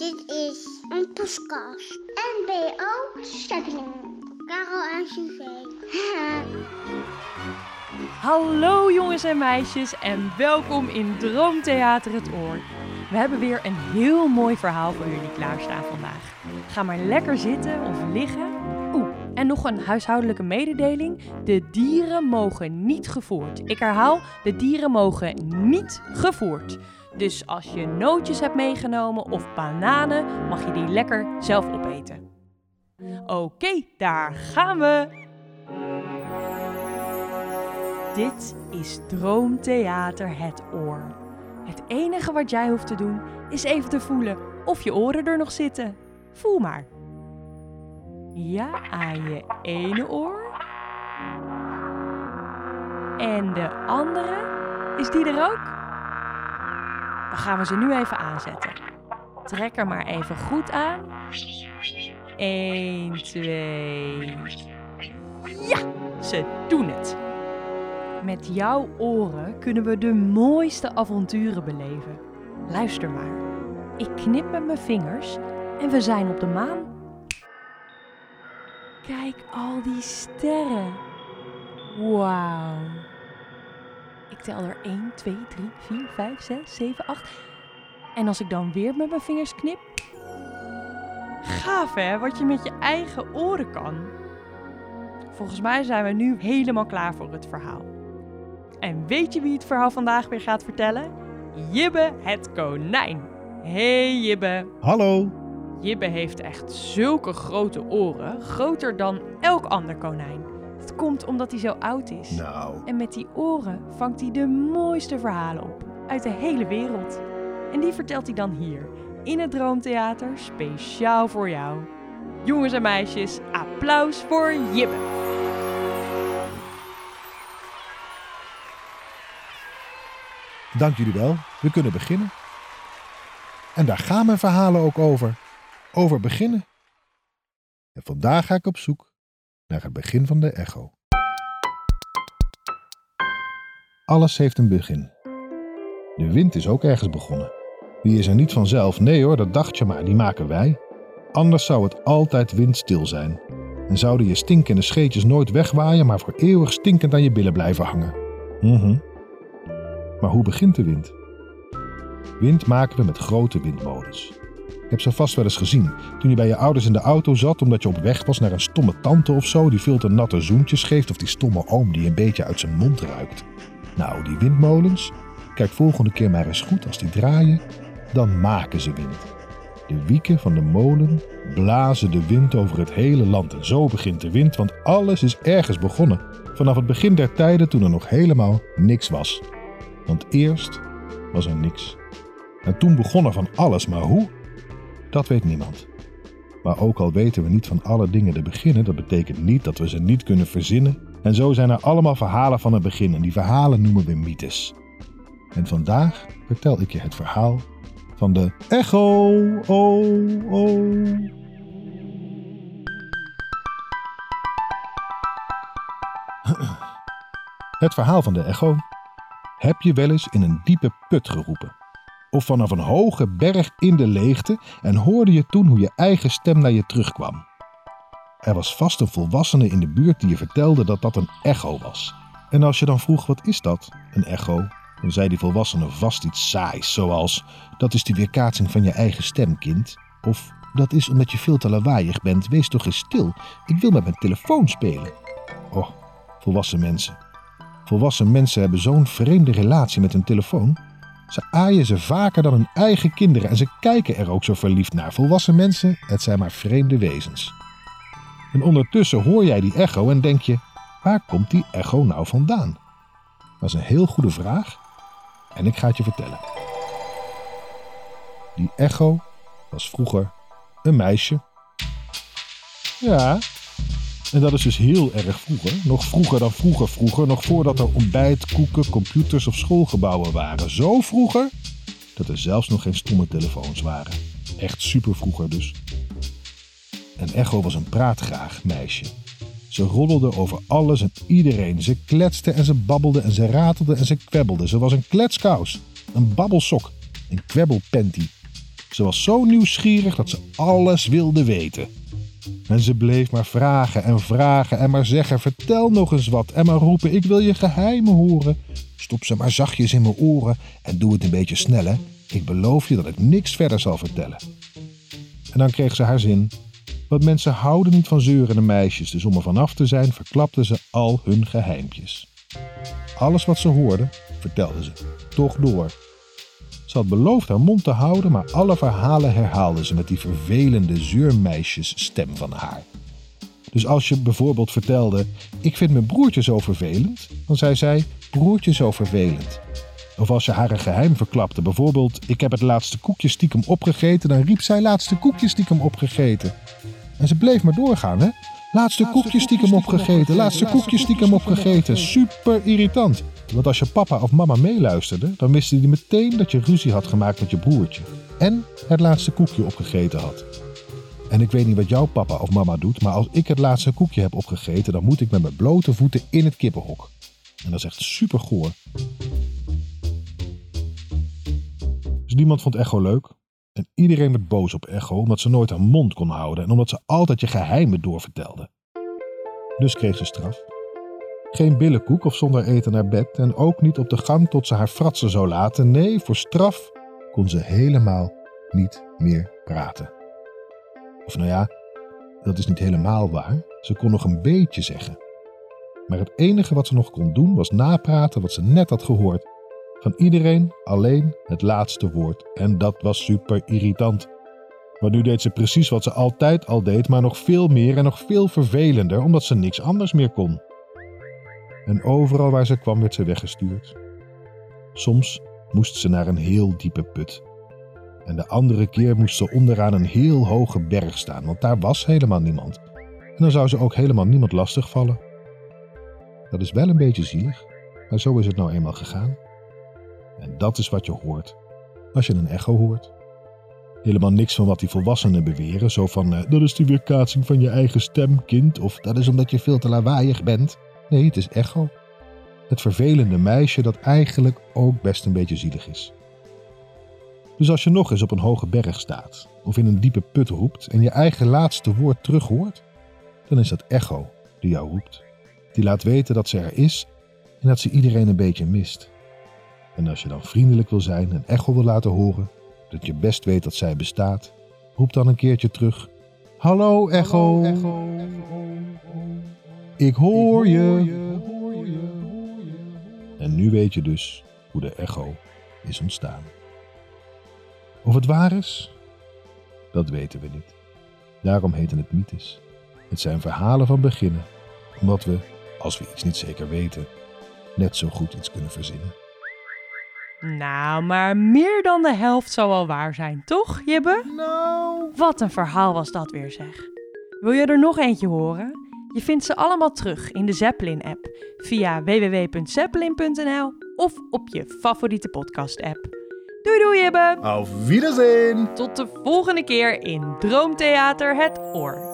Dit is een podcast. NBO Stepping. Karel en Suzanne. Hallo jongens en meisjes en welkom in Droomtheater het Oor. We hebben weer een heel mooi verhaal voor jullie klaarstaan vandaag. Ga maar lekker zitten of liggen. Oeh, en nog een huishoudelijke mededeling. De dieren mogen niet gevoerd. Ik herhaal, de dieren mogen niet gevoerd. Dus als je nootjes hebt meegenomen of bananen, mag je die lekker zelf opeten. Oké, daar gaan we! Dit is Droomtheater Het Oor. Het enige wat jij hoeft te doen is even te voelen of je oren er nog zitten. Voel maar. Ja, aan je ene oor. En de andere, is die er ook? Dan gaan we ze nu even aanzetten. Trek er maar even goed aan. 1, 2. Ja, ze doen het. Met jouw oren kunnen we de mooiste avonturen beleven. Luister maar. Ik knip met mijn vingers en we zijn op de maan. Kijk al die sterren. Wauw. Ik tel er 1, 2, 3, 4, 5, 6, 7, 8. En als ik dan weer met mijn vingers knip. Gaaf hè, wat je met je eigen oren kan. Volgens mij zijn we nu helemaal klaar voor het verhaal. En weet je wie het verhaal vandaag weer gaat vertellen? Jibbe het konijn. Hey Jibbe. Hallo. Jibbe heeft echt zulke grote oren, groter dan elk ander konijn. Het komt omdat hij zo oud is. Nou, En met die oren vangt hij de mooiste verhalen op uit de hele wereld. En die vertelt hij dan hier, in het Droomtheater, speciaal voor jou. Jongens en meisjes, applaus voor Jibbe. dank jullie wel. We kunnen beginnen. En daar gaan mijn verhalen ook over. Over beginnen. En vandaag ga ik op zoek naar het begin van de echo. Alles heeft een begin. De wind is ook ergens begonnen. Die is er niet vanzelf. Nee hoor, dat dacht je maar, die maken wij. Anders zou het altijd windstil zijn. En zouden je stinkende scheetjes nooit wegwaaien, maar voor eeuwig stinkend aan je billen blijven hangen. Mhm. Maar hoe begint de wind? Wind maken we met grote windmolens. Hebt ze vast wel eens gezien toen je bij je ouders in de auto zat omdat je op weg was naar een stomme tante of zo die veel te natte zoentjes geeft of die stomme oom die een beetje uit zijn mond ruikt. Nou, die windmolens, kijk volgende keer maar eens goed als die draaien, dan maken ze wind. De wieken van de molen blazen de wind over het hele land en zo begint de wind, want alles is ergens begonnen. Vanaf het begin der tijden toen er nog helemaal niks was. Want eerst was er niks. En toen begon er van alles, maar hoe? Dat weet niemand. Maar ook al weten we niet van alle dingen te beginnen, dat betekent niet dat we ze niet kunnen verzinnen. En zo zijn er allemaal verhalen van het begin en die verhalen noemen we mythes. En vandaag vertel ik je het verhaal van de echo. Het verhaal van de echo. Heb je wel eens in een diepe put geroepen? Of vanaf een hoge berg in de leegte en hoorde je toen hoe je eigen stem naar je terugkwam? Er was vast een volwassene in de buurt die je vertelde dat dat een echo was. En als je dan vroeg wat is dat, een echo, dan zei die volwassene vast iets saais, zoals dat is de weerkaatsing van je eigen stem, kind. Of dat is omdat je veel te lawaaiig bent, wees toch eens stil, ik wil met mijn telefoon spelen. Oh, volwassen mensen. Volwassen mensen hebben zo'n vreemde relatie met hun telefoon. Ze aaien ze vaker dan hun eigen kinderen en ze kijken er ook zo verliefd naar. Volwassen mensen, het zijn maar vreemde wezens. En ondertussen hoor jij die echo en denk je, waar komt die echo nou vandaan? Dat is een heel goede vraag en ik ga het je vertellen. Die echo was vroeger een meisje. Ja, en dat is dus heel erg vroeger. Nog vroeger dan vroeger vroeger. Nog voordat er ontbijt, koeken, computers of schoolgebouwen waren. Zo vroeger dat er zelfs nog geen stomme telefoons waren. Echt super vroeger dus. En Echo was een praatgraag meisje. Ze roddelde over alles en iedereen. Ze kletste en ze babbelde en ze ratelde en ze kwebbelde. Ze was een kletskous, een babbelsok, een kwebbelpanty. Ze was zo nieuwsgierig dat ze alles wilde weten. En ze bleef maar vragen en vragen en maar zeggen: Vertel nog eens wat. En maar roepen: Ik wil je geheimen horen. Stop ze maar zachtjes in mijn oren en doe het een beetje sneller. Ik beloof je dat ik niks verder zal vertellen. En dan kreeg ze haar zin. Want mensen houden niet van zeurende meisjes, dus om er vanaf te zijn, verklapte ze al hun geheimpjes. Alles wat ze hoorde, vertelde ze, toch door. Ze had beloofd haar mond te houden, maar alle verhalen herhaalde ze met die vervelende zeurmeisjesstem van haar. Dus als je bijvoorbeeld vertelde: Ik vind mijn broertje zo vervelend, dan zei zij: Broertje zo vervelend. Of als je haar een geheim verklapte, bijvoorbeeld: Ik heb het laatste koekje stiekem opgegeten, dan riep zij: Laatste koekje stiekem opgegeten. En ze bleef maar doorgaan, hè? Laatste koekje stiekem opgegeten, laatste koekje stiekem opgegeten. Super irritant. Want als je papa of mama meeluisterde, dan wisten die meteen dat je ruzie had gemaakt met je broertje. En het laatste koekje opgegeten had. En ik weet niet wat jouw papa of mama doet, maar als ik het laatste koekje heb opgegeten, dan moet ik met mijn blote voeten in het kippenhok. En dat is echt super goor. Dus niemand vond Echo leuk. En iedereen werd boos op Echo omdat ze nooit haar mond kon houden en omdat ze altijd je geheimen doorvertelde. Dus kreeg ze straf. Geen billenkoek of zonder eten naar bed en ook niet op de gang tot ze haar fratsen zou laten. Nee, voor straf kon ze helemaal niet meer praten. Of nou ja, dat is niet helemaal waar. Ze kon nog een beetje zeggen. Maar het enige wat ze nog kon doen was napraten wat ze net had gehoord. Van iedereen alleen het laatste woord. En dat was super irritant. Maar nu deed ze precies wat ze altijd al deed, maar nog veel meer en nog veel vervelender, omdat ze niks anders meer kon. En overal waar ze kwam werd ze weggestuurd. Soms moest ze naar een heel diepe put. En de andere keer moest ze onderaan een heel hoge berg staan, want daar was helemaal niemand. En dan zou ze ook helemaal niemand lastigvallen. Dat is wel een beetje zielig, maar zo is het nou eenmaal gegaan. En dat is wat je hoort als je een echo hoort. Helemaal niks van wat die volwassenen beweren, zo van eh, dat is de weerkaatsing van je eigen stem, kind, of dat is omdat je veel te lawaaiig bent. Nee, het is echo. Het vervelende meisje dat eigenlijk ook best een beetje zielig is. Dus als je nog eens op een hoge berg staat, of in een diepe put roept en je eigen laatste woord terug hoort, dan is dat echo die jou roept. Die laat weten dat ze er is en dat ze iedereen een beetje mist. En als je dan vriendelijk wil zijn en echo wil laten horen, dat je best weet dat zij bestaat, roep dan een keertje terug: Hallo echo. Ik hoor je. En nu weet je dus hoe de echo is ontstaan. Of het waar is? Dat weten we niet. Daarom heten het mythes. Het zijn verhalen van beginnen, omdat we, als we iets niet zeker weten, net zo goed iets kunnen verzinnen. Nou, maar meer dan de helft zou wel waar zijn, toch, Jibbe? Nou. Wat een verhaal was dat weer, zeg. Wil je er nog eentje horen? Je vindt ze allemaal terug in de Zeppelin-app via www.zeppelin.nl of op je favoriete podcast-app. Doei doei, Jibbe! Auf Wiedersehen! Tot de volgende keer in Droomtheater Het Oor.